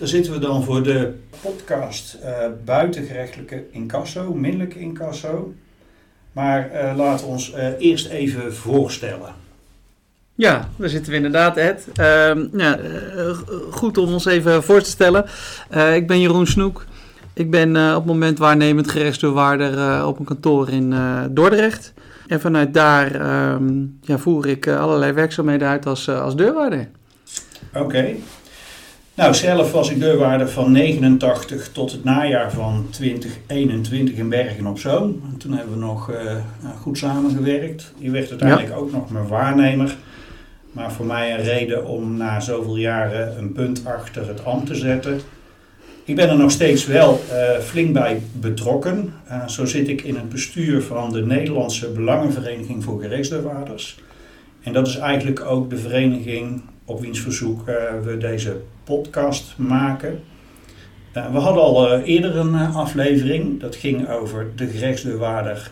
daar zitten we dan voor de podcast uh, buitengerechtelijke incasso, minderlijke incasso. Maar uh, laten we ons uh, eerst even voorstellen. Ja, daar zitten we inderdaad, Ed. Ehm, ja, goed om ons even voor te stellen. ik ben Jeroen Snoek. Ik ben op het moment waarnemend gerechtsdeurwaarder op een kantoor in Dordrecht. En vanuit daar ehm, ja, voer ik allerlei werkzaamheden uit als, als deurwaarder. Oké. Nou, zelf was ik deurwaarder van 89 tot het najaar van 2021 in Bergen op Zoom. En toen hebben we nog uh, goed samengewerkt. Je werd uiteindelijk ook nog mijn waarnemer. Maar voor mij een reden om na zoveel jaren een punt achter het ambt te zetten. Ik ben er nog steeds wel uh, flink bij betrokken. Uh, zo zit ik in het bestuur van de Nederlandse Belangenvereniging voor Gerechtsdeurwaarders. En dat is eigenlijk ook de vereniging op wiens verzoek uh, we deze podcast maken. Uh, we hadden al uh, eerder een aflevering. Dat ging over de gerechtsdeurwaarder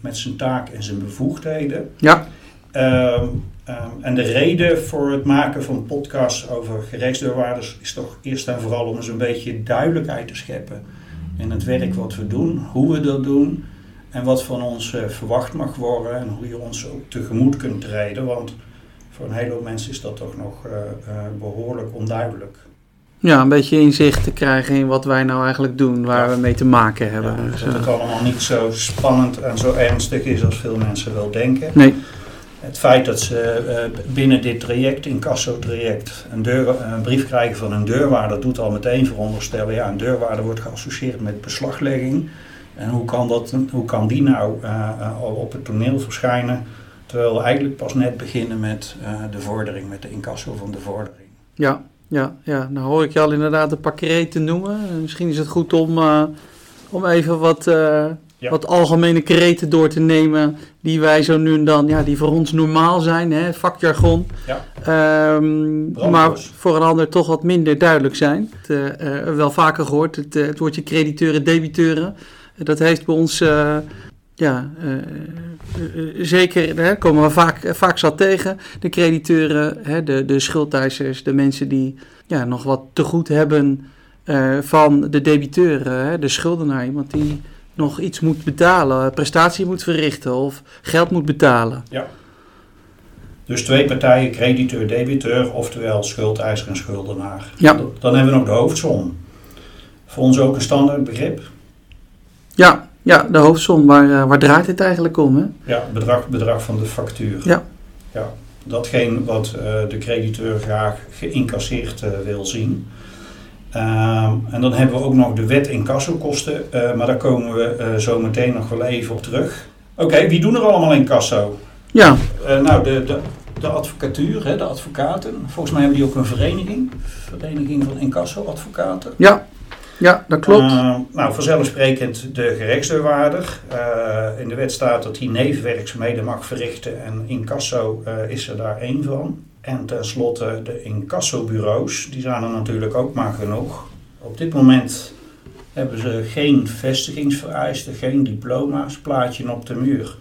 met zijn taak en zijn bevoegdheden. Ja. Ehm, ehm, en de reden voor het maken van podcasts over gerechtsdeurwaarders is toch eerst en vooral om eens een beetje duidelijkheid te scheppen in het werk wat we doen, hoe we dat doen en wat van ons verwacht mag worden en hoe je ons ook tegemoet kunt treden. Want voor een hele hoop mensen is dat toch nog uh, uh, behoorlijk onduidelijk. Ja, een beetje inzicht te krijgen in wat wij nou eigenlijk doen, waar ja. we mee te maken hebben. Ja, dus, dat het allemaal niet zo spannend en zo ernstig is als veel mensen wel denken. Nee. Het feit dat ze uh, binnen dit traject, incasso-traject, een, deur, een brief krijgen van een deurwaarder, doet al meteen veronderstellen, ja, een deurwaarder wordt geassocieerd met beslaglegging. En hoe kan, dat, hoe kan die nou al op het toneel verschijnen? Terwijl we eigenlijk pas net beginnen met uh, de vordering, met de incasso van de vordering. Ja, ja, ja. Nou hoor ik je al inderdaad een paar kreten noemen. Misschien is het goed om, uh, om even wat, uh, ja. wat algemene kreten door te nemen. Die wij zo nu en dan, ja, die voor ons normaal zijn, hè, vakjargon. Ja. Um, maar voor een ander toch wat minder duidelijk zijn. Het, wel vaker gehoord, het, het woordje crediteuren, debiteuren. Dat heeft bij ons ja, uh, uh, zeker, daar komen we vaak, vaak zat tegen. De crediteuren, hè, de, de schuldeisers, de mensen die ja, nog wat te goed hebben van de debiteuren, hè, de schuldenaar. Iemand die nog iets moet betalen, prestatie moet verrichten of geld moet betalen. Ja. Dus twee partijen, crediteur, debiteur, oftewel schuldeiser en schuldenaar. Ja. Dan hebben we nog de hoofdsom. Voor ons ook een standaard begrip. Ja, ja, de hoofdsom, waar, uh, waar draait het eigenlijk om? Hè? Ja, bedrag, bedrag van de factuur. Ja. ja datgene wat uh, de crediteur graag geïncasseerd uh, wil zien. Ehm, en dan hebben we ook nog de wet incassokosten, maar daar komen we zo meteen nog wel even op terug. Oké, okay, wie doen er allemaal incasso? Ja. nou, de, de, de advocatuur, hè, de advocaten. Volgens mij hebben die ook een vereniging. Vereniging van incasso-advocaten. Ja. Ja, dat klopt. Uh, nou, vanzelfsprekend de gerechtsdeurwaarder. Uh, in de wet staat dat hij nevenwerkzaamheden mag verrichten en incasso uh, is er daar één van. En tenslotte de incassobureaus, die zijn er natuurlijk ook maar genoeg. Op dit moment hebben ze geen vestigingsvereisten, geen diploma's, plaatje op de muur.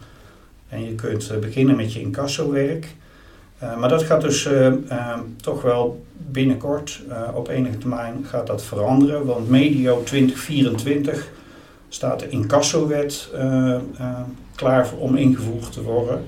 En je kunt beginnen met je incassowerk. Uh, maar dat gaat dus uh, uh, toch wel binnenkort, op enige termijn, gaat dat veranderen. Want medio 2024 staat de incassowet klaar om ingevoerd te worden.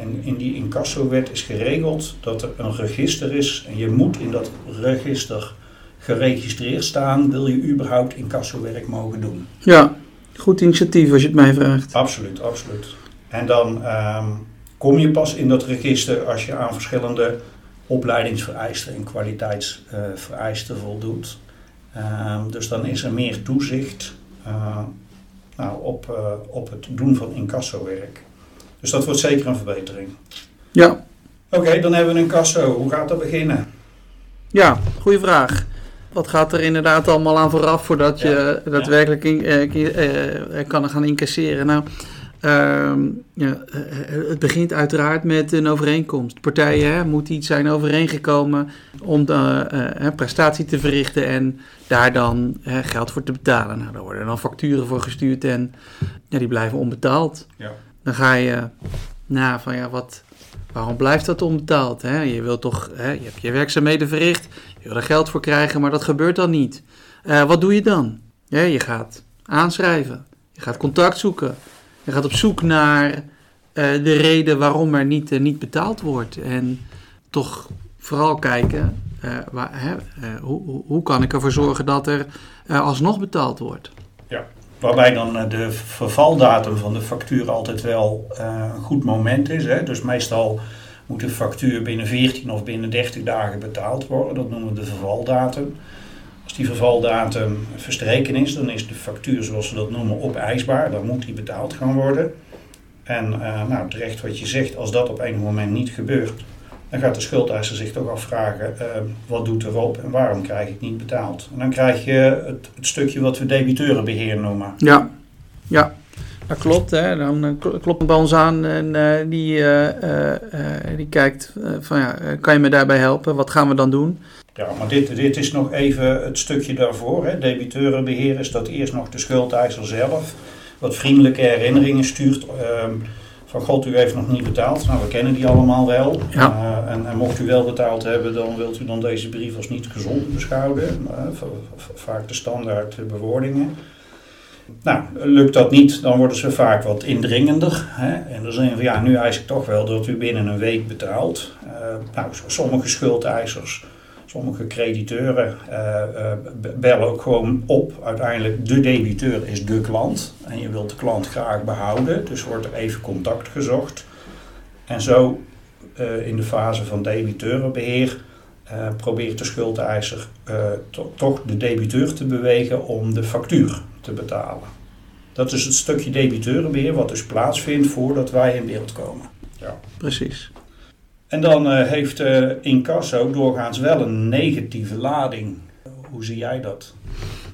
en in die incassowet is geregeld dat er een register is. En je moet in dat register geregistreerd staan, wil je überhaupt incassowerk mogen doen. Ja, goed initiatief als je het mij vraagt. Absoluut, absoluut. En dan um, kom je pas in dat register als je aan verschillende opleidingsvereisten en kwaliteitsvereisten voldoet. Uh, dus dan is er meer toezicht uh, nou, op, op het doen van incassowerk. Dus dat wordt zeker een verbetering. Ja. Oké, okay, dan hebben we een incasso. Hoe gaat dat beginnen? Ja, goede vraag. Wat gaat er inderdaad allemaal aan vooraf voordat je ja, daadwerkelijk in, kan gaan incasseren? Nou, Uh, ja, het begint uiteraard met een overeenkomst. Partijen hè, moeten iets zijn overeengekomen om de uh, prestatie te verrichten en daar dan uh, geld voor te betalen. Nou, daar worden dan facturen voor gestuurd en ja, die blijven onbetaald. Ja. Dan ga je na van ja, wat, waarom blijft dat onbetaald? Hè? Je wilt toch, hè, je hebt je werkzaamheden verricht, je wil er geld voor krijgen, maar dat gebeurt dan niet. Wat doe je dan? Ja, je gaat aanschrijven, je gaat contact zoeken, je gaat op zoek naar uh, de reden waarom er niet, uh, niet betaald wordt. En toch vooral kijken, waar, hè, hoe, hoe kan ik ervoor zorgen dat er alsnog betaald wordt? Ja. Waarbij dan de vervaldatum van de factuur altijd wel een goed moment is. Hè? Dus meestal moet de factuur binnen 14 of binnen 30 dagen betaald worden. Dat noemen we de vervaldatum. Als die vervaldatum verstreken is, dan is de factuur, zoals we dat noemen, opeisbaar. Dan moet die betaald gaan worden. En uh, nou, terecht wat je zegt, als dat op een moment niet gebeurt, dan gaat de schuldeiser zich toch afvragen, uh, wat doet erop en waarom krijg ik niet betaald? En dan krijg je het, het stukje wat we debiteurenbeheer noemen. Ja, ja. Dat klopt, hè. dan uh, klopt bij ons aan en uh, die, uh, die kijkt van ja, kan je me daarbij helpen? Wat gaan we dan doen? Ja, maar dit, dit is nog even het stukje daarvoor. Hè. Debiteurenbeheer is dat eerst nog de schuldeiser zelf wat vriendelijke herinneringen stuurt. Ehm, van God, u heeft nog niet betaald. Nou, we kennen die allemaal wel. Ja. en, en, mocht u wel betaald hebben, dan wilt u dan deze brief als niet gezond beschouwen. vaak de standaard bewoordingen. Nou, lukt dat niet, dan worden ze vaak wat indringender. Hè? En dan zeggen van ja, nu eis ik toch wel dat u binnen een week betaalt. Uh, nou, sommige schuldeisers, sommige crediteuren uh, uh, bellen ook gewoon op. Uiteindelijk, de debiteur is de klant. En je wilt de klant graag behouden, dus wordt er even contact gezocht. En zo in de fase van debiteurenbeheer probeert de schuldeiser to toch de debiteur te bewegen om de factuur te betalen. Dat is het stukje debiteurenbeheer wat dus plaatsvindt voordat wij in beeld komen. Ja. Precies. En dan uh, heeft uh, incasso doorgaans wel een negatieve lading. Hoe zie jij dat?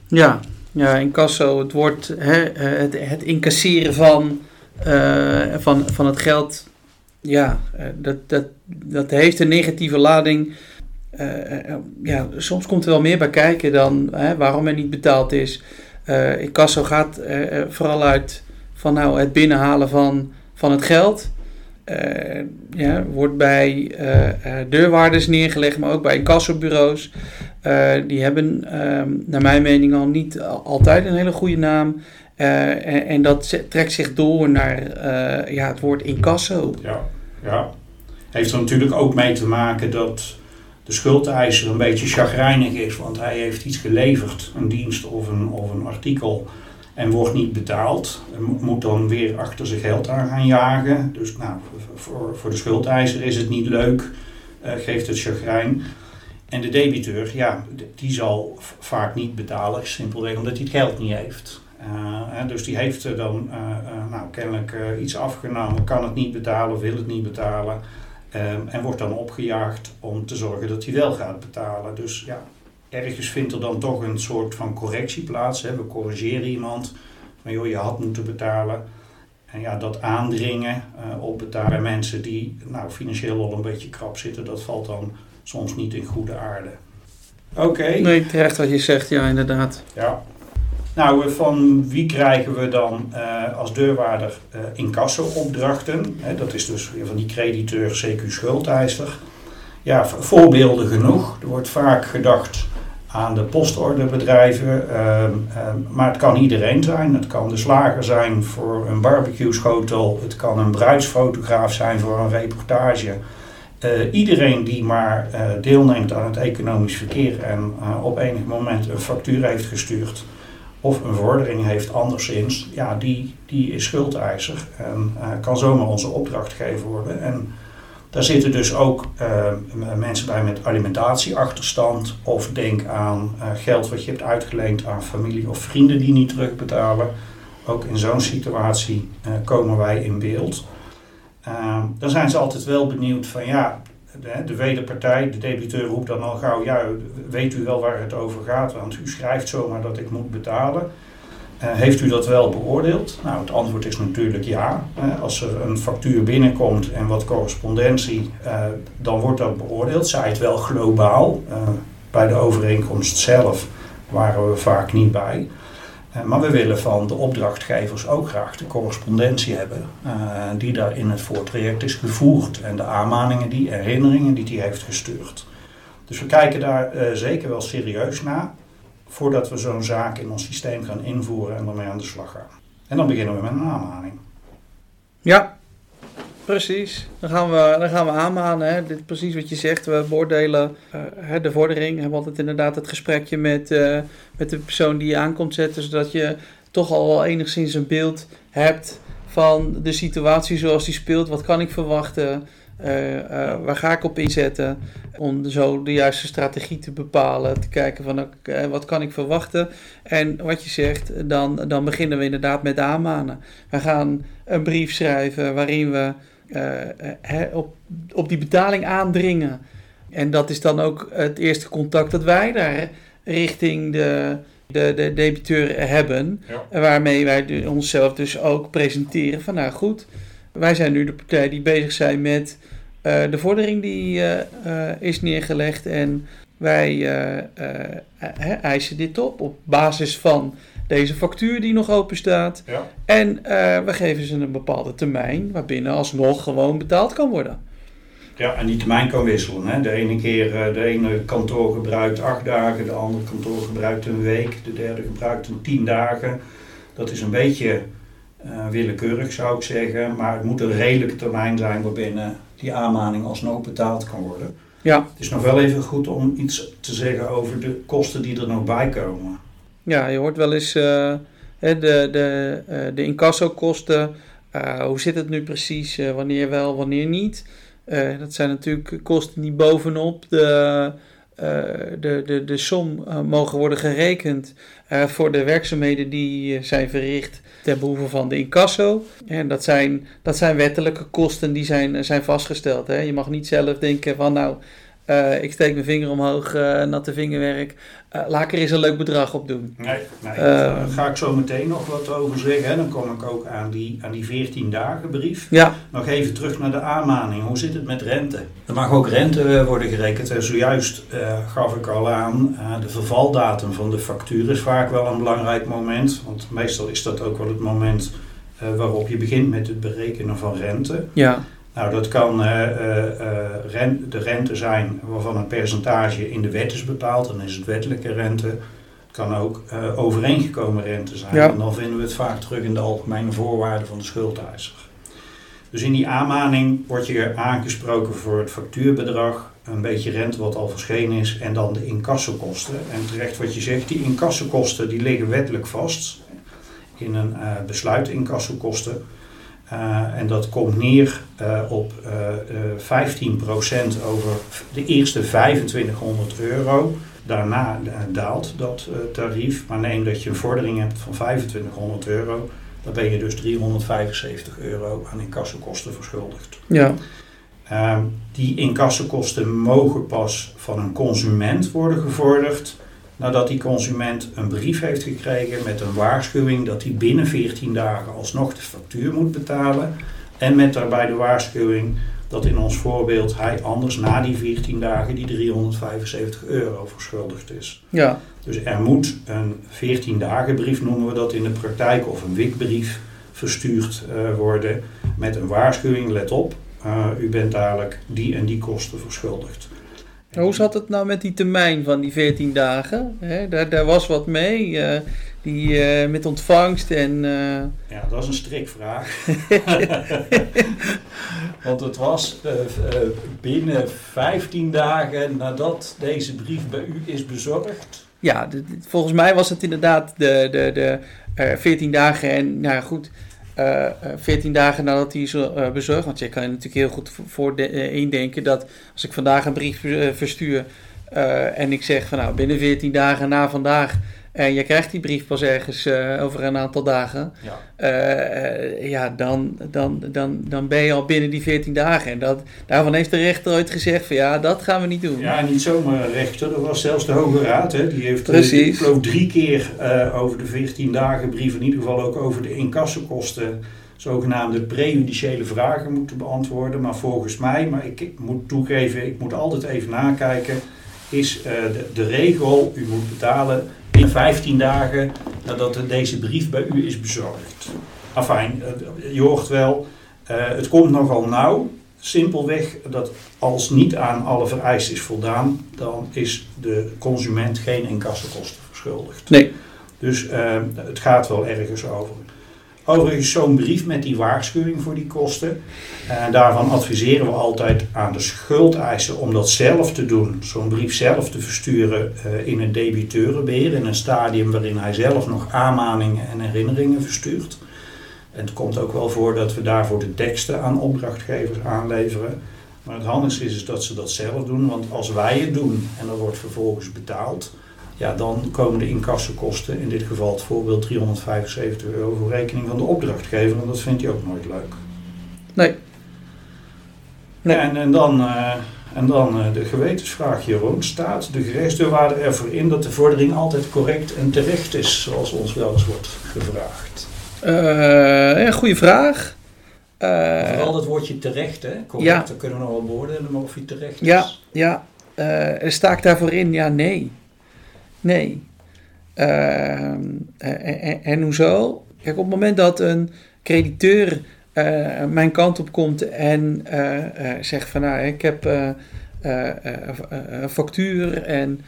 Ja, ja incasso, het wordt hè, eh, het, het incasseren van, van, van het geld. Ja, dat, dat, dat heeft een negatieve lading. ja, soms komt er wel meer bij kijken dan hè, waarom er niet betaald is. Uh, Incasso gaat vooral uit van nou, het binnenhalen van, van het geld. Uh, ja, wordt bij deurwaarders neergelegd, maar ook bij incassobureaus. die hebben, ehm, naar mijn mening, al niet altijd een hele goede naam. En, en, dat trekt zich door naar ja, het woord incasso. Ja, ja. Heeft er natuurlijk ook mee te maken dat de schuldeiser een beetje chagrijnig is, want hij heeft iets geleverd, een dienst of een, of een artikel, en wordt niet betaald. Moet dan weer achter zijn geld aan gaan jagen. Dus nou, voor, voor de schuldeiser is het niet leuk, uh, geeft het chagrijn. En de debiteur, ja, die zal vaak niet betalen, simpelweg omdat hij het geld niet heeft. Uh, dus die heeft dan uh, nou, kennelijk iets afgenomen, kan het niet betalen, wil het niet betalen. Um, en wordt dan opgejaagd om te zorgen dat hij wel gaat betalen. Dus ja, ergens vindt er dan toch een soort van correctie plaats. Hè. We corrigeren iemand van joh, je had moeten betalen. En ja, dat aandringen uh, op betalen mensen die nou, financieel al een beetje krap zitten, dat valt dan soms niet in goede aarde. Oké. Nee, terecht wat je zegt, ja, inderdaad. Ja. Nou, van wie krijgen we dan uh, als deurwaarder uh, incasso-opdrachten? dat is dus van die crediteur, CQ schuldeiser. Ja, voorbeelden genoeg. Er wordt vaak gedacht aan de postorderbedrijven, uh, maar het kan iedereen zijn. Het kan de slager zijn voor een barbecue-schotel, het kan een bruidsfotograaf zijn voor een reportage. Uh, iedereen die maar uh, deelneemt aan het economisch verkeer en uh, op enig moment een factuur heeft gestuurd, of een vordering heeft anderszins, ja, die, die is schuldeiser en kan zomaar onze opdrachtgever worden. En daar zitten dus ook uh, mensen bij met alimentatieachterstand of denk aan uh, geld wat je hebt uitgeleend aan familie of vrienden die niet terugbetalen. Ook in zo'n situatie komen wij in beeld. dan zijn ze altijd wel benieuwd van ja, de, de wederpartij, de debiteur roept dan al gauw, ja, weet u wel waar het over gaat, want u schrijft zomaar dat ik moet betalen. Uh, heeft u dat wel beoordeeld? Nou, het antwoord is natuurlijk ja. Uh, als er een factuur binnenkomt en wat correspondentie, uh, dan wordt dat beoordeeld. Zij het wel globaal. bij de overeenkomst zelf waren we vaak niet bij. maar we willen van de opdrachtgevers ook graag de correspondentie hebben die daar in het voortraject is gevoerd. En de aanmaningen, die herinneringen die hij heeft gestuurd. Dus we kijken daar zeker wel serieus naar voordat we zo'n zaak in ons systeem gaan invoeren en ermee aan de slag gaan. En dan beginnen we met een aanmaning. Ja, precies. Dan gaan we, dan gaan we aanmanen. Hè. Dit, precies wat je zegt. We beoordelen uh, de vordering. We hebben altijd inderdaad het gesprekje met, uh, met de persoon die je aankomt zetten. Zodat je toch al enigszins een beeld hebt van de situatie zoals die speelt. Wat kan ik verwachten? Uh, uh, waar ga ik op inzetten? Om zo de juiste strategie te bepalen. Te kijken van uh, wat kan ik verwachten. En wat je zegt, dan, dan beginnen we inderdaad met aanmanen. We gaan een brief schrijven waarin we op, op die betaling aandringen. En dat is dan ook het eerste contact dat wij daar richting de, de, de debiteur hebben. Ja. Waarmee wij onszelf dus ook presenteren van nou goed wij zijn nu de partij die bezig zijn met uh, de vordering die uh, uh, is neergelegd. En wij eisen dit op op basis van deze factuur die nog open staat. Ja. En we geven ze een bepaalde termijn waarbinnen alsnog gewoon betaald kan worden. Ja, en die termijn kan wisselen. Hè? De ene keer, de ene kantoor gebruikt acht dagen, de andere kantoor gebruikt een week, de derde gebruikt een tien dagen. Dat is een beetje uh, willekeurig zou ik zeggen, maar het moet een redelijke termijn zijn waarbinnen die aanmaning alsnog betaald kan worden. Ja. Het is nog wel even goed om iets te zeggen over de kosten die er nog bij komen. Ja, je hoort wel eens uh, de, de, uh, de incassokosten. hoe zit het nu precies? wanneer wel, wanneer niet? dat zijn natuurlijk kosten die bovenop de, de, de, de som mogen worden gerekend voor de werkzaamheden die zijn verricht ten behoeve van de incasso. En dat zijn, dat zijn wettelijke kosten die zijn, zijn vastgesteld. Hè. Je mag niet zelf denken van nou, uh, ik steek mijn vinger omhoog, uh, natte vingerwerk. Uh, laat ik er eens een leuk bedrag op doen. Nee, nee daar ga ik zo meteen nog wat over zeggen. Dan kom ik ook aan die, aan die 14 dagen brief. Ja. Nog even terug naar de aanmaning. Hoe zit het met rente? Er mag ook rente worden gerekend. En zojuist gaf ik al aan, de vervaldatum van de factuur is vaak wel een belangrijk moment. Want meestal is dat ook wel het moment waarop je begint met het berekenen van rente. Ja. Nou, dat kan uh, uh, de rente zijn waarvan een percentage in de wet is bepaald, dan is het wettelijke rente. Het kan ook overeengekomen rente zijn. En dan vinden we het vaak terug in de algemene voorwaarden van de schuldeiser. Dus in die aanmaning wordt je aangesproken voor het factuurbedrag, een beetje rente wat al verschenen is en dan de incassokosten. En terecht wat je zegt, die incassokosten die liggen wettelijk vast in een besluit incassokosten. Uh, en dat komt neer uh, op uh, 15% over de eerste 2500 euro. Daarna daalt dat tarief. Maar neem dat je een vordering hebt van 2500 euro, dan ben je dus 375 euro aan incassokosten verschuldigd. Ja. Ehm, die incassokosten mogen pas van een consument worden gevorderd nadat die consument een brief heeft gekregen met een waarschuwing dat hij binnen 14 dagen alsnog de factuur moet betalen. En met daarbij de waarschuwing dat in ons voorbeeld hij anders na die 14 dagen die 375 euro verschuldigd is. Ja. Dus er moet een 14 dagen brief, noemen we dat in de praktijk, of een WIC-brief verstuurd uh, worden met een waarschuwing, let op, uh, u bent dadelijk die en die kosten verschuldigd. Hoe zat het nou met die termijn van die 14 dagen? daar, daar was wat mee, uh, die, uh, met ontvangst en... Uh... Ja, dat is een strikvraag. Want het was binnen 15 dagen nadat deze brief bij u is bezorgd. Ja, volgens mij was het inderdaad de, de, de 14 dagen en nou goed... Uh, 14 dagen nadat hij is uh, bezorgd. Want je kan je natuurlijk heel goed voor de, indenken dat als ik vandaag een brief verstuur en ik zeg van nou binnen 14 dagen na vandaag en je krijgt die brief pas ergens over een aantal dagen, ja, ja dan, dan, dan, dan ben je al binnen die 14 dagen. En dat, daarvan heeft de rechter ooit gezegd van ja, dat gaan we niet doen. Ja, niet zomaar rechter, dat was zelfs de Hoge Raad. Hè. Die heeft Precies. ik geloof drie keer over de 14 dagen brief, in ieder geval ook over de incassokosten zogenaamde prejudiciële vragen moeten beantwoorden. Maar volgens mij, maar ik, moet toegeven, ik moet altijd even nakijken, is uh, de, de, regel, u moet betalen in 15 dagen nadat deze brief bij u is bezorgd. Afijn, je hoort wel, het komt nogal nauw. Simpelweg dat als niet aan alle vereisten is voldaan, dan is de consument geen incassokosten verschuldigd. Nee. Dus het gaat wel ergens over. Overigens zo'n brief met die waarschuwing voor die kosten. En daarvan adviseren we altijd aan de schuldeiser om dat zelf te doen. Zo'n brief zelf te versturen uh, in een debiteurenbeheer. In een stadium waarin hij zelf nog aanmaningen en herinneringen verstuurt. En het komt ook wel voor dat we daarvoor de teksten aan opdrachtgevers aanleveren. Maar het handigste is, is dat ze dat zelf doen. Want als wij het doen en er wordt vervolgens betaald ja, dan komen de incassokosten, in dit geval het voorbeeld 375 euro voor rekening van de opdrachtgever. En dat vindt hij ook nooit leuk. Nee. nee. En, en dan, uh, en dan uh, de gewetensvraag, Jeroen. Staat de gerechtsdeurwaarder ervoor in dat de vordering altijd correct en terecht is, zoals ons wel eens wordt gevraagd? Uh, ja, goede vraag. Vooral het woordje terecht, hè? Correct, ja. dan kunnen we nog wel beoordelen, maar of je terecht is. Ja, ja. sta ik daarvoor in? Ja, nee. Nee. En, en, hoezo? Kijk, op het moment dat een crediteur mijn kant op komt en zegt van nou, ik heb een factuur en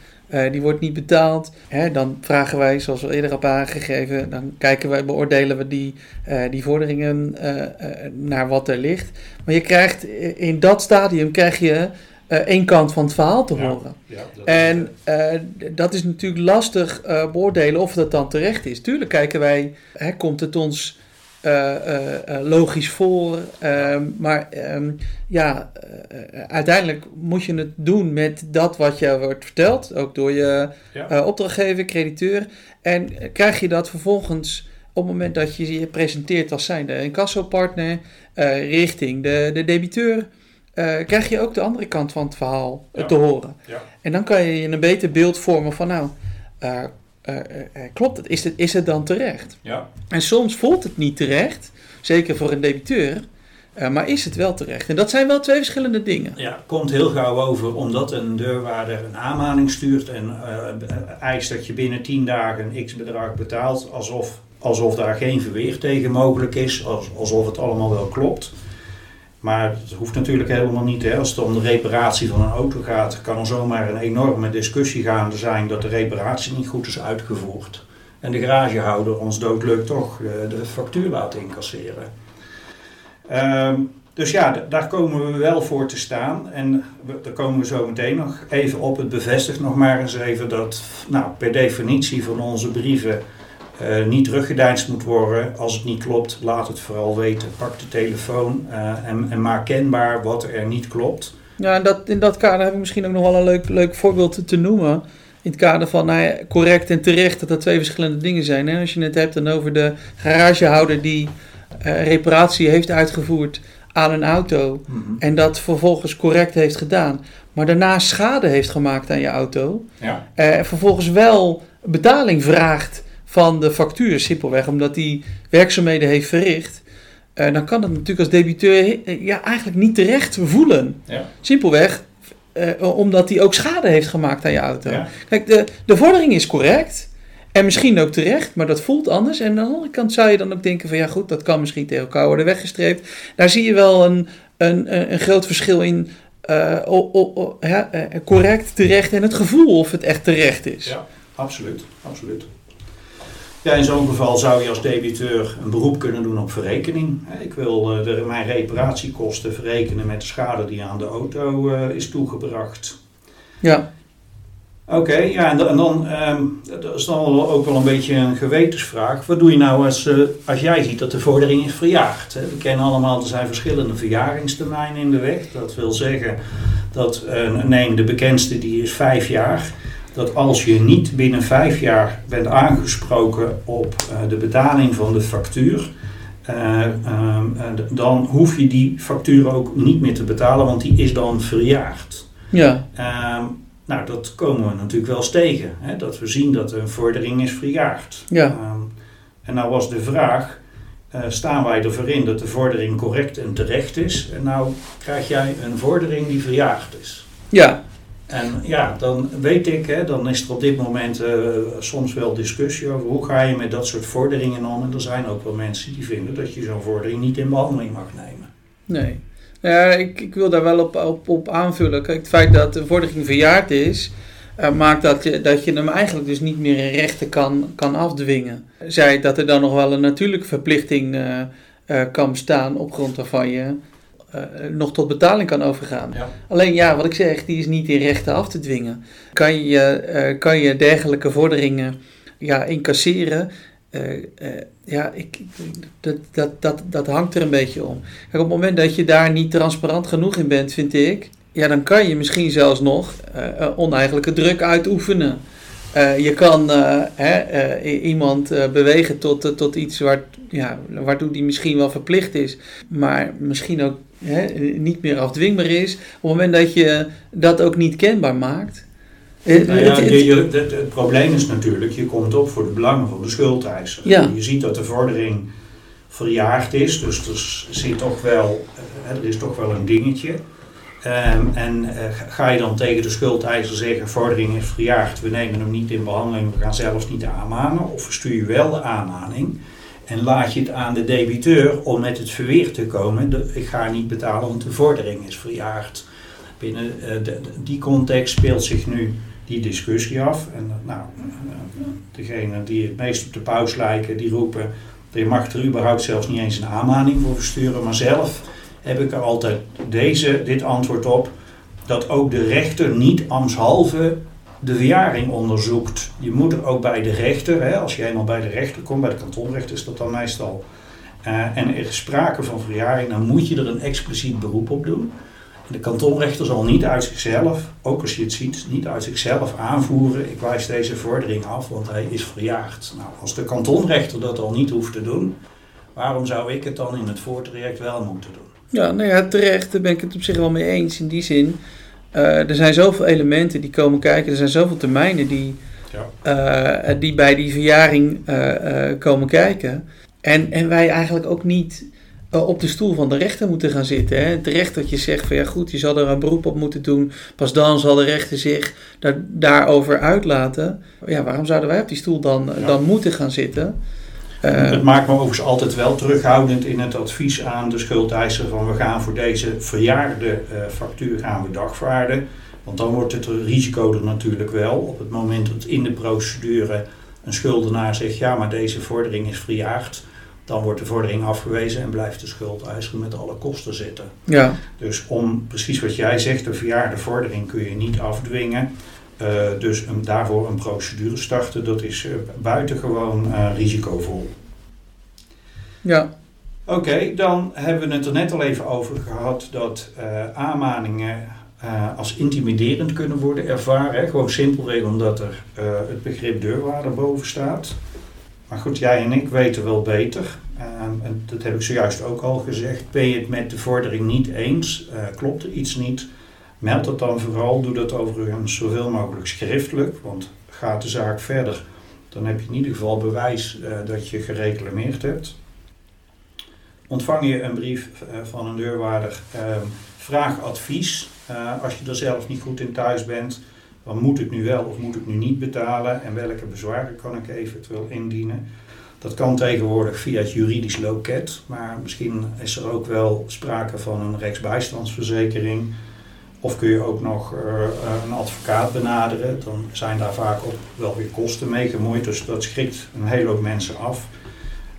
die wordt niet betaald, hè, dan vragen wij, zoals we eerder hebben aangegeven, dan kijken wij, beoordelen we die, die vorderingen naar wat er ligt. Maar je krijgt in dat stadium krijg je één kant van het verhaal te horen. Dat en uh, dat is natuurlijk lastig uh, beoordelen of dat dan terecht is. Tuurlijk kijken wij, hè, komt het ons logisch voor, ehm, maar um, ja, uiteindelijk moet je het doen met dat wat je wordt verteld, ook door je opdrachtgever, crediteur. En krijg je dat vervolgens op het moment dat je je presenteert als zijnde incassopartner richting de, de debiteur uh, krijg je ook de andere kant van het verhaal eh, te horen. Ja. En dan kan je je een beter beeld vormen van, nou, uh, klopt het? Is, het? is het dan terecht? Ja. En soms voelt het niet terecht, zeker voor een debiteur, maar is het wel terecht? En dat zijn wel twee verschillende dingen. Ja, komt heel gauw over omdat een deurwaarder een aanmaning stuurt en eist dat je binnen 10 dagen een x bedrag betaalt, alsof, alsof daar geen verweer tegen mogelijk is, alsof het allemaal wel klopt. Maar het hoeft natuurlijk helemaal niet. Hè. Als het om de reparatie van een auto gaat, kan er zomaar een enorme discussie gaande zijn dat de reparatie niet goed is uitgevoerd. En de garagehouder ons doodleuk toch de, de factuur laat incasseren. Ehm, dus ja, daar komen we wel voor te staan. En daar komen we zo meteen nog even op. Het bevestigt nog maar eens even dat nou, per definitie van onze brieven uh, niet teruggedeinst moet worden. Als het niet klopt, laat het vooral weten. Pak de telefoon uh, en, en, maak kenbaar wat er niet klopt. Ja, en dat, in dat kader heb ik misschien ook nog wel een leuk, leuk voorbeeld te, te noemen. In het kader van nou ja, correct en terecht, dat dat twee verschillende dingen zijn. Hè? Als je het hebt dan over de garagehouder die uh, reparatie heeft uitgevoerd aan een auto. Mm -hmm. En dat vervolgens correct heeft gedaan. Maar daarna schade heeft gemaakt aan je auto. Ja. vervolgens wel betaling vraagt van de factuur, simpelweg omdat die werkzaamheden heeft verricht. Uh, dan kan het natuurlijk als debiteur eh, ja, eigenlijk niet terecht voelen. Ja. Simpelweg uh, omdat hij ook schade heeft gemaakt aan je auto. Ja. Kijk, de, de vordering is correct. En misschien ook terecht, maar dat voelt anders. En aan de andere kant zou je dan ook denken van ja goed, dat kan misschien tegen elkaar worden weggestreept. Daar zie je wel een, een, een groot verschil in o, o, o, ja, correct, terecht en het gevoel of het echt terecht is. Ja, absoluut, absoluut. Ja, in zo'n geval zou je als debiteur een beroep kunnen doen op verrekening. Ik wil eh, de, mijn reparatiekosten verrekenen met de schade die aan de auto uh, is toegebracht. Ja. Oké, ja, en, en dan um, dat is dan ook wel een beetje een gewetensvraag. Wat doe je nou als, uh, als jij ziet dat de vordering is verjaagd? Hè? We kennen allemaal, er zijn verschillende verjaringstermijnen in de weg. Dat wil zeggen dat, neem de bekendste, die is vijf jaar dat als je niet binnen vijf jaar bent aangesproken op uh, de betaling van de factuur, uh, uh, dan hoef je die factuur ook niet meer te betalen, want die is dan verjaard. Ja. Ehm, nou, dat komen we natuurlijk wel eens tegen, hè, dat we zien dat een vordering is verjaard. Ja. Ehm, en nou was de vraag, staan wij ervoor in dat de vordering correct en terecht is? En nou krijg jij een vordering die verjaagd is. Ja, En ja, dan weet ik, hè, dan is er op dit moment uh, soms wel discussie over hoe ga je met dat soort vorderingen om. En er zijn ook wel mensen die vinden dat je zo'n vordering niet in behandeling mag nemen. Nee. Ja, ik, ik wil daar wel op, op, aanvullen. Kijk, het feit dat de vordering verjaard is, uh, maakt dat je, dat je hem eigenlijk dus niet meer in rechten kan, kan afdwingen. Zij dat er dan nog wel een natuurlijke verplichting uh, kan bestaan op grond waarvan je nog tot betaling kan overgaan. Ja. Alleen ja, wat ik zeg, die is niet in rechten af te dwingen. Kan je, kan je dergelijke vorderingen ja, incasseren? ja, ik, dat, dat, dat, dat hangt er een beetje om. Kijk, op het moment dat je daar niet transparant genoeg in bent, vind ik, ja, dan kan je misschien zelfs nog oneigenlijke druk uitoefenen. Uh, je kan hè, iemand bewegen tot, tot iets waar, ja, waartoe die misschien wel verplicht is, maar misschien ook hè, niet meer afdwingbaar is. Op het moment dat je dat ook niet kenbaar maakt. Nou ja, het, je, het, het, probleem is natuurlijk, je komt op voor de belangen van de schuldeiser. Ja. Je ziet dat de vordering verjaagd is, dus er, zit toch wel, er is toch wel een dingetje. Um, en uh, ga je dan tegen de schuldeiser zeggen, vordering is verjaagd, we nemen hem niet in behandeling, we gaan zelfs niet aanmanen, of verstuur je wel de aanmaning en laat je het aan de debiteur om met het verweer te komen, ik ga niet betalen, want de vordering is verjaagd. Binnen de, die context speelt zich nu die discussie af. En nou, degene die het meest op de paus lijken, die roepen, je mag er überhaupt zelfs niet eens een aanmaning voor versturen, maar zelf heb ik er altijd deze, dit antwoord op, dat ook de rechter niet ambtshalve de verjaring onderzoekt. Je moet er ook bij de rechter, hè, als je eenmaal bij de rechter komt, bij de kantonrechter is dat dan meestal, uh, en er is sprake van verjaring, dan moet je er een expliciet beroep op doen. De kantonrechter zal niet uit zichzelf, ook als je het ziet, niet uit zichzelf aanvoeren. Ik wijs deze vordering af, want hij is verjaagd. Nou, als de kantonrechter dat al niet hoeft te doen, waarom zou ik het dan in het voortraject wel moeten doen? Ja, nou ja, terecht, daar ben ik het op zich wel mee eens. In die zin, er zijn zoveel elementen die komen kijken, er zijn zoveel termijnen die, ja. uh, die bij die verjaring komen kijken. En, en wij eigenlijk ook niet op de stoel van de rechter moeten gaan zitten. Hè? Het recht dat je zegt van ja goed, je zal er een beroep op moeten doen. Pas dan zal de rechter zich daar, daarover uitlaten. Ja, waarom zouden wij op die stoel dan, dan moeten gaan zitten? Uh, het maakt me overigens altijd wel terughoudend in het advies aan de schuldeiser van we gaan voor deze verjaarde uh, factuur gaan we dagvaarden. Want dan wordt het risico er natuurlijk wel. Op het moment dat in de procedure een schuldenaar zegt ja maar deze vordering is verjaard dan wordt de vordering afgewezen en blijft de schuldeiser met alle kosten zitten. Ja. Dus om precies wat jij zegt, de verjaarde vordering kun je niet afdwingen. Uh, dus een, daarvoor een procedure starten, dat is uh, buitengewoon uh, risicovol. Ja. Oké, dan hebben we het er net al even over gehad dat aanmaningen als intimiderend kunnen worden ervaren. Hè? Gewoon simpelweg omdat er het begrip deurwaarder boven staat. Maar goed, jij en ik weten wel beter. Ehm, en dat heb ik zojuist ook al gezegd. Ben je het met de vordering niet eens? Klopt er iets niet? Meld het dan vooral. Doe dat overigens zoveel mogelijk schriftelijk. Want gaat de zaak verder, dan heb je in ieder geval bewijs uh, dat je gereclameerd hebt. Ontvang je een brief uh, van een deurwaarder, ehm, vraag advies. als je er zelf niet goed in thuis bent, dan moet ik nu wel of moet ik nu niet betalen en welke bezwaren kan ik eventueel indienen. Dat kan tegenwoordig via het juridisch loket, maar misschien is er ook wel sprake van een rechtsbijstandsverzekering. Of kun je ook nog uh, een advocaat benaderen, dan zijn daar vaak ook wel weer kosten mee gemoeid, dus dat schrikt een hele hoop mensen af.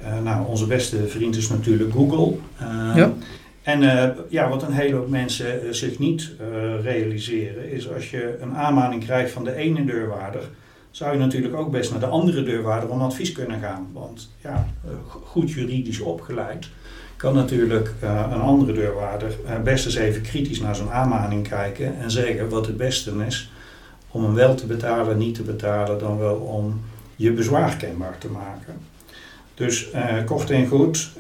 Uh, nou, onze beste vriend is natuurlijk Google. Ja. En uh, ja, wat een hele hoop mensen uh, zich niet uh, realiseren, is als je een aanmaning krijgt van de ene deurwaarder, zou je natuurlijk ook best naar de andere deurwaarder om advies kunnen gaan. Want ja, goed juridisch opgeleid kan natuurlijk een andere deurwaarder best eens even kritisch naar zo'n aanmaning kijken en zeggen wat het beste is om hem wel te betalen, niet te betalen, dan wel om je bezwaar kenbaar te maken. Dus uh, kort en goed,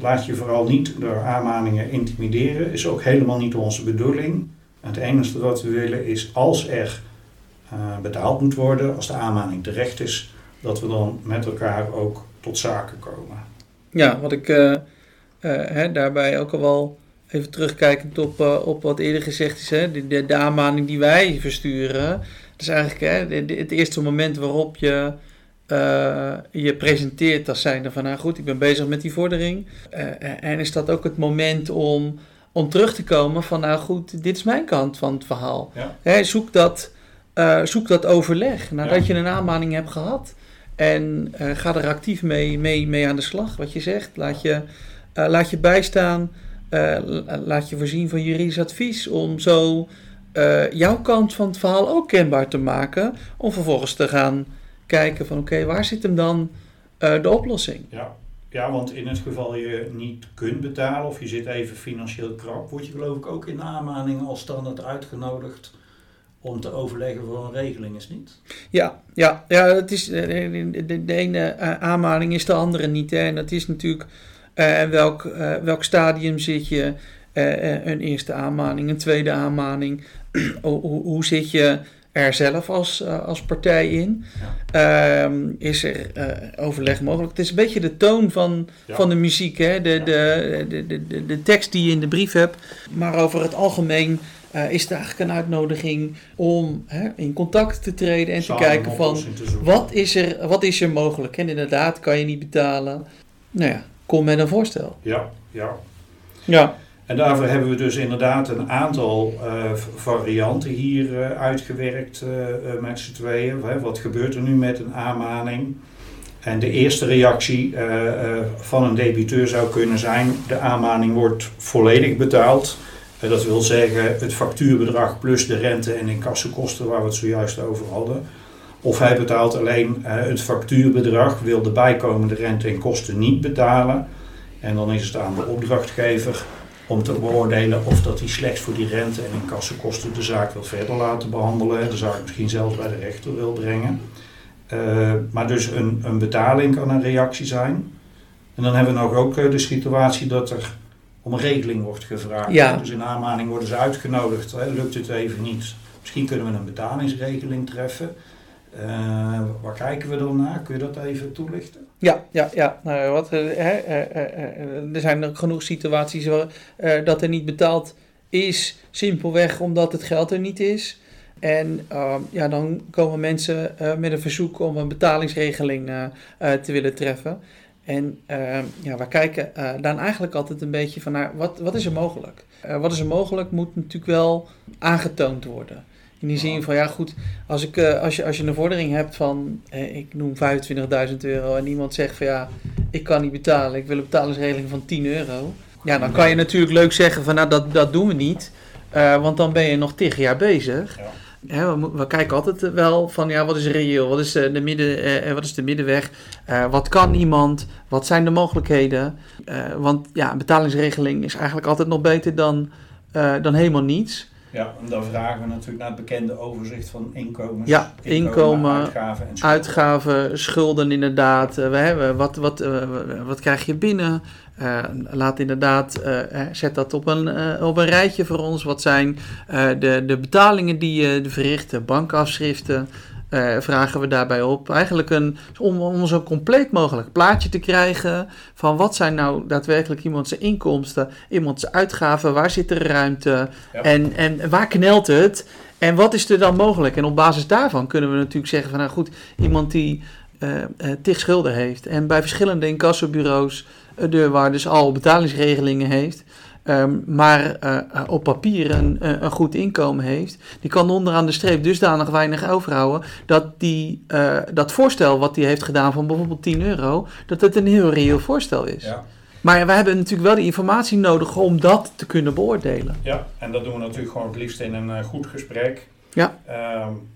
laat je vooral niet door aanmaningen intimideren. Is ook helemaal niet onze bedoeling. Het enige wat we willen is als er betaald moet worden, als de aanmaning terecht is, dat we dan met elkaar ook tot zaken komen. Ja, wat ik hè, daarbij ook al wel even terugkijkend op, op wat eerder gezegd is, hè, de, de, de aanmaning die wij versturen, dat is eigenlijk hè, het eerste moment waarop je je presenteert als zijnde van, nou goed, ik ben bezig met die vordering. en is dat ook het moment om, om terug te komen van, nou goed, dit is mijn kant van het verhaal. Hè, zoek, dat, zoek dat overleg nadat je een aanmaning hebt gehad. En ga er actief mee, mee, mee aan de slag, wat je zegt. Laat je, laat je bijstaan. Uh, laat je voorzien van juridisch advies om zo uh, jouw kant van het verhaal ook kenbaar te maken. Om vervolgens te gaan kijken van oké, waar zit hem dan de oplossing? Ja. ja, want in het geval je niet kunt betalen of je zit even financieel krap, word je geloof ik ook in aanmaning als standaard uitgenodigd om te overleggen voor een regeling, is niet? Ja, ja, ja het is, de, de, de ene aanmaning is de andere niet. Hè? En dat is natuurlijk en welk, uh, welk stadium zit je? Uh, een eerste aanmaning, een tweede aanmaning. hoe, hoe zit je er zelf als, als partij in? Ja. Ehm, is er overleg mogelijk? Het is een beetje de toon van, ja. van de muziek, hè? De, ja. de, de, de, tekst die je in de brief hebt. Maar over het algemeen uh, is het eigenlijk een uitnodiging om hè, in contact te treden en Samen te kijken van wat is, er, wat is er mogelijk. En inderdaad, kan je niet betalen. Nou ja, kom met een voorstel. Ja, ja. Ja. En daarvoor hebben we dus inderdaad een aantal uh, varianten hier uh, uitgewerkt uh, met z'n tweeën. Wat gebeurt er nu met een aanmaning? En de eerste reactie van een debiteur zou kunnen zijn: de aanmaning wordt volledig betaald. dat wil zeggen het factuurbedrag plus de rente en incassokosten waar we het zojuist over hadden. Of hij betaalt alleen uh, het factuurbedrag, wil de bijkomende rente en kosten niet betalen. En dan is het aan de opdrachtgever om te beoordelen of dat hij slechts voor die rente en incassokosten de zaak wil verder laten behandelen. De zaak misschien zelfs bij de rechter wil brengen. Uh, maar dus een, een betaling kan een reactie zijn. En dan hebben we nog ook uh, de situatie dat er om een regeling wordt gevraagd. Ja. Dus in aanmaning worden ze uitgenodigd. Hè, lukt het even niet. Misschien kunnen we een betalingsregeling treffen. Uh, waar kijken we dan naar? Kun je dat even toelichten? Ja, ja, ja. Nou, wat, uh, uh, er zijn genoeg situaties waar dat er niet betaald is, simpelweg omdat het geld er niet is. En ehm, ja, dan komen mensen met een verzoek om een betalingsregeling te willen treffen. En ehm, ja, we kijken dan eigenlijk altijd een beetje van naar wat, wat is er mogelijk? wat is er mogelijk moet natuurlijk wel aangetoond worden. In die zin van, ja goed, als, ik, uh, als, je, als je een vordering hebt van, eh, ik noem 25.000 euro en iemand zegt van ja, ik kan niet betalen, ik wil een betalingsregeling van 10 euro. Ja, dan kan je natuurlijk leuk zeggen van nou dat, dat doen we niet, uh, want dan ben je nog tig jaar bezig. Ja. Ja, we, we, kijken altijd wel van ja, wat is reëel, wat is de, midden, wat is de middenweg, wat kan iemand, wat zijn de mogelijkheden. want ja, een betalingsregeling is eigenlijk altijd nog beter dan, dan helemaal niets. Ja, en dan vragen we natuurlijk naar het bekende overzicht van inkomens. Ja, inkomen, uitgaven, en schulden. uitgaven, schulden inderdaad. Uh, we hebben, wat, wat, uh, wat krijg je binnen? Uh, laat inderdaad, zet dat op een, op een rijtje voor ons. Wat zijn de, de betalingen die je verricht, bankafschriften, uh, vragen we daarbij op. Eigenlijk een, om, om zo compleet mogelijk plaatje te krijgen van wat zijn nou daadwerkelijk iemands inkomsten, iemands uitgaven, waar zit er ruimte ja. en, en waar knelt het en wat is er dan mogelijk. En op basis daarvan kunnen we natuurlijk zeggen van nou goed, iemand die uh, uh, tig schulden heeft en bij verschillende incassobureaus, uh, deurwaarders al betalingsregelingen heeft. Um, maar uh, op papier een, een, goed inkomen heeft, die kan onderaan de streep dusdanig weinig overhouden dat die, uh, dat voorstel wat hij heeft gedaan van bijvoorbeeld 10 euro, dat het een heel reëel voorstel is. Ja. Maar we hebben natuurlijk wel die informatie nodig om dat te kunnen beoordelen. Ja, en dat doen we natuurlijk gewoon het liefst in een goed gesprek. Ja. Um,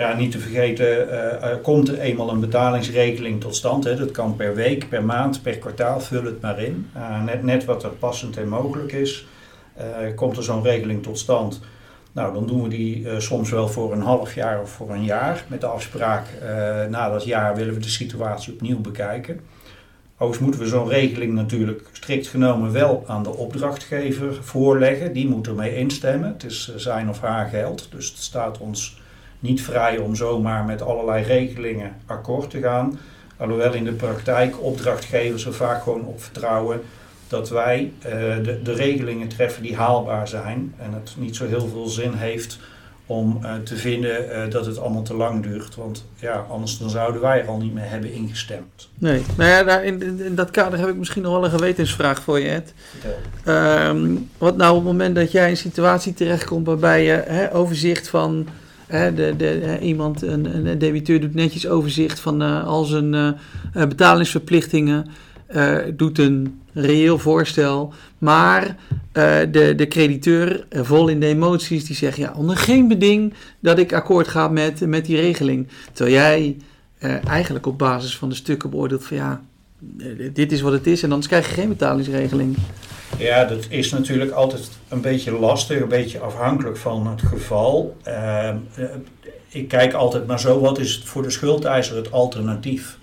ja, niet te vergeten, uh, komt er eenmaal een betalingsregeling tot stand. Hè. Dat kan per week, per maand, per kwartaal, vul het maar in. Uh, net, wat er passend en mogelijk is. Uh, komt er zo'n regeling tot stand, nou, dan doen we die soms wel voor een half jaar of voor een jaar. Met de afspraak, na dat jaar willen we de situatie opnieuw bekijken. Overigens moeten we zo'n regeling natuurlijk strikt genomen wel aan de opdrachtgever voorleggen. Die moet ermee instemmen. Het is zijn of haar geld, dus het staat ons niet vrij om zomaar met allerlei regelingen akkoord te gaan. Alhoewel in de praktijk opdrachtgevers er vaak gewoon op vertrouwen dat wij de, de regelingen treffen die haalbaar zijn en het niet zo heel veel zin heeft om uh, te vinden uh, dat het allemaal te lang duurt. Want ja, anders dan zouden wij er al niet meer hebben ingestemd. Nee, nou ja, daar, in, in, dat kader heb ik misschien nog wel een gewetensvraag voor je, Ed. Um, wat nou op het moment dat jij in een situatie terechtkomt waarbij je hè, overzicht van... De, de, iemand, een, een debiteur doet netjes overzicht van uh, al zijn betalingsverplichtingen... doet een reëel voorstel. Maar de, de crediteur, vol in de emoties, die zegt: ja, onder geen beding dat ik akkoord ga met, met die regeling. Terwijl jij eigenlijk op basis van de stukken beoordeelt van ja, dit is wat het is en anders krijg je geen betalingsregeling. Ja, dat is natuurlijk altijd een beetje lastig, een beetje afhankelijk van het geval. Ehm, ik kijk altijd maar zo, wat is voor de schuldeiser het alternatief?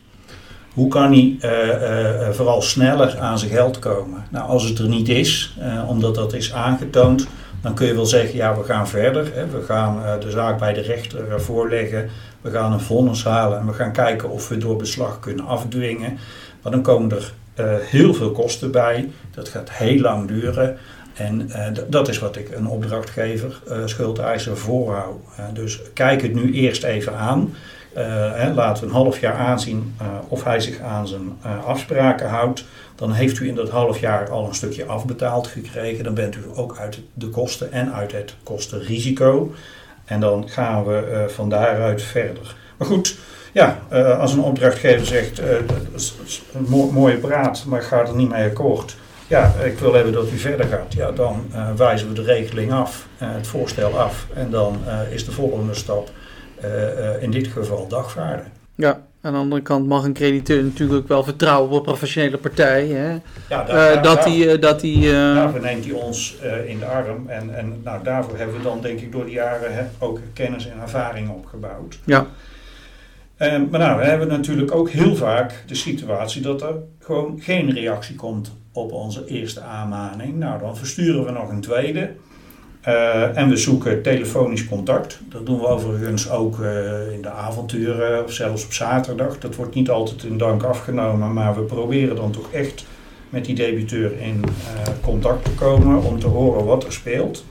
Hoe kan hij uh, vooral sneller aan zijn geld komen? Nou, als het er niet is, omdat dat is aangetoond, dan kun je wel zeggen, ja, we gaan verder. Hè. We gaan de zaak bij de rechter voorleggen. We gaan een vonnis halen en we gaan kijken of we door beslag kunnen afdwingen. Maar dan komen er heel veel kosten bij. Dat gaat heel lang duren. En dat is wat ik een opdrachtgever, schuldeiser, voorhoud. dus kijk het nu eerst even aan. Uh, hè, laten we een half jaar aanzien uh, of hij zich aan zijn uh, afspraken houdt. Dan heeft u in dat half jaar al een stukje afbetaald gekregen. Dan bent u ook uit de kosten en uit het kostenrisico. En dan gaan we van daaruit verder. Maar goed, ja, als een opdrachtgever zegt, dat is een mooie praat, maar ik ga er niet mee akkoord. Ja, ik wil hebben dat u verder gaat. Ja, dan wijzen we de regeling af, het voorstel af. En dan is de volgende stap uh, uh, in dit geval dagvaarden. Ja, aan de andere kant mag een crediteur natuurlijk wel vertrouwen op een professionele partij. Hè? Ja, daar, uh, dat die, Daarvoor neemt hij ons in de arm. En, en nou, daarvoor hebben we dan denk ik door de jaren hè, ook kennis en ervaring opgebouwd. Ja. Um, maar nou, we hebben natuurlijk ook heel vaak de situatie dat er gewoon geen reactie komt op onze eerste aanmaning. Nou, dan versturen we nog een tweede. Uh, en we zoeken telefonisch contact. Dat doen we overigens ook uh, in de avonturen of zelfs op zaterdag. Dat wordt niet altijd in dank afgenomen, maar we proberen dan toch echt met die debiteur in uh, contact te komen om te horen wat er speelt.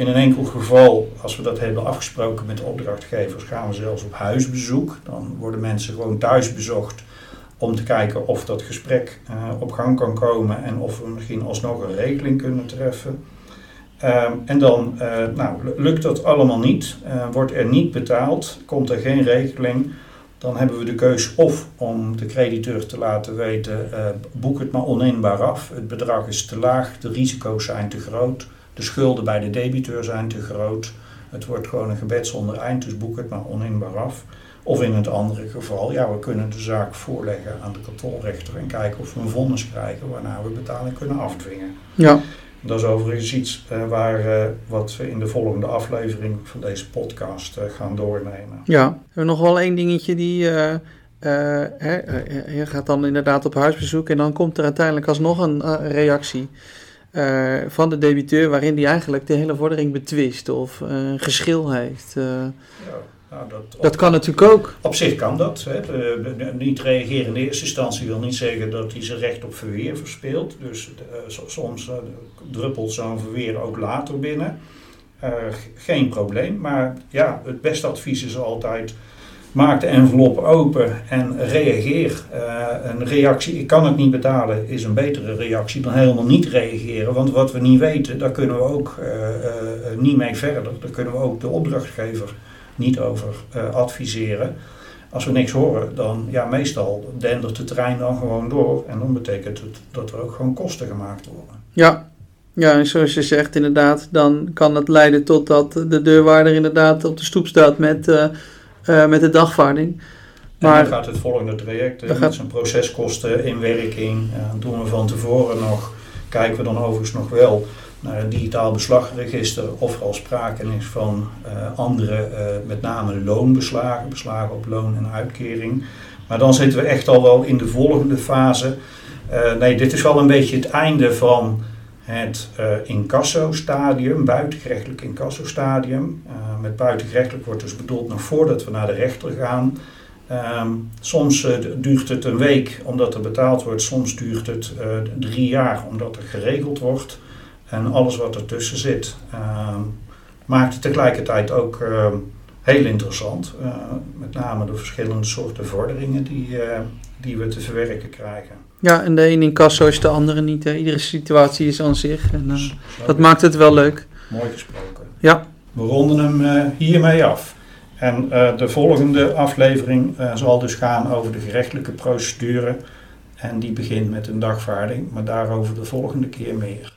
In een enkel geval, als we dat hebben afgesproken met de opdrachtgevers, gaan we zelfs op huisbezoek. Dan worden mensen gewoon thuis bezocht om te kijken of dat gesprek op gang kan komen en of we misschien alsnog een regeling kunnen treffen. Uh, en dan uh, nou, lukt dat allemaal niet, uh, wordt er niet betaald, komt er geen regeling, dan hebben we de keus of om de crediteur te laten weten, eh, boek het maar oninbaar af, het bedrag is te laag, de risico's zijn te groot, de schulden bij de debiteur zijn te groot, het wordt gewoon een gebed zonder eind, dus boek het maar oninbaar af. Of in het andere geval, ja, we kunnen de zaak voorleggen aan de kantonrechter en kijken of we een vonnis krijgen waarna we betaling kunnen afdwingen. Ja. Dat is overigens iets uh, waar, uh, wat we in de volgende aflevering van deze podcast uh, gaan doornemen. Ja, we hebben nog wel één dingetje die. Hè, je gaat dan inderdaad op huisbezoek en dan komt er uiteindelijk alsnog een reactie van de debiteur waarin die eigenlijk de hele vordering betwist of een geschil heeft. Ja. Nou, dat, dat kan natuurlijk ook. Op zich kan dat. Hè. De, de, niet reageren in de eerste instantie wil niet zeggen dat hij zijn recht op verweer verspeelt. Dus soms druppelt zo'n verweer ook later binnen. Geen probleem. Maar ja, het beste advies is altijd. Maak de envelop open en reageer. een reactie, ik kan het niet betalen, is een betere reactie dan helemaal niet reageren. Want wat we niet weten, daar kunnen we ook niet mee verder. Daar kunnen we ook de opdrachtgever niet over adviseren. Als we niks horen, dan ja, meestal dendert de trein dan gewoon door. En dan betekent het dat er ook gewoon kosten gemaakt worden. Ja, ja en zoals je zegt inderdaad, dan kan het leiden tot dat de deurwaarder inderdaad op de stoep staat met, uh, uh, met de dagvaarding. Maar, en dan gaat het volgende traject, met gaat... zijn proceskosten, inwerking, doen we van tevoren nog, kijken we dan overigens nog wel naar het digitaal beslagregister of er al sprake is van uh, andere, uh, met name loonbeslagen, beslagen op loon en uitkering. Maar dan zitten we echt al wel in de volgende fase. Nee, dit is wel een beetje het einde van het incasso-stadium, buitengerechtelijk incasso-stadium. met buitengerechtelijk wordt dus bedoeld nog voordat we naar de rechter gaan. Ehm, soms uh, duurt het een week omdat er betaald wordt, soms duurt het uh, drie jaar omdat er geregeld wordt. En alles wat ertussen zit ehm, maakt het tegelijkertijd ook ehm, heel interessant. Uh, met name de verschillende soorten vorderingen die, die we te verwerken krijgen. Ja, en de ene incasso is de andere niet. Hè? Iedere situatie is aan zich. En, dat maakt het wel leuk. Mooi gesproken. Ja. We ronden hem hiermee af. En uh, de volgende aflevering zal dus gaan over de gerechtelijke procedure. En die begint met een dagvaarding, maar daarover de volgende keer meer.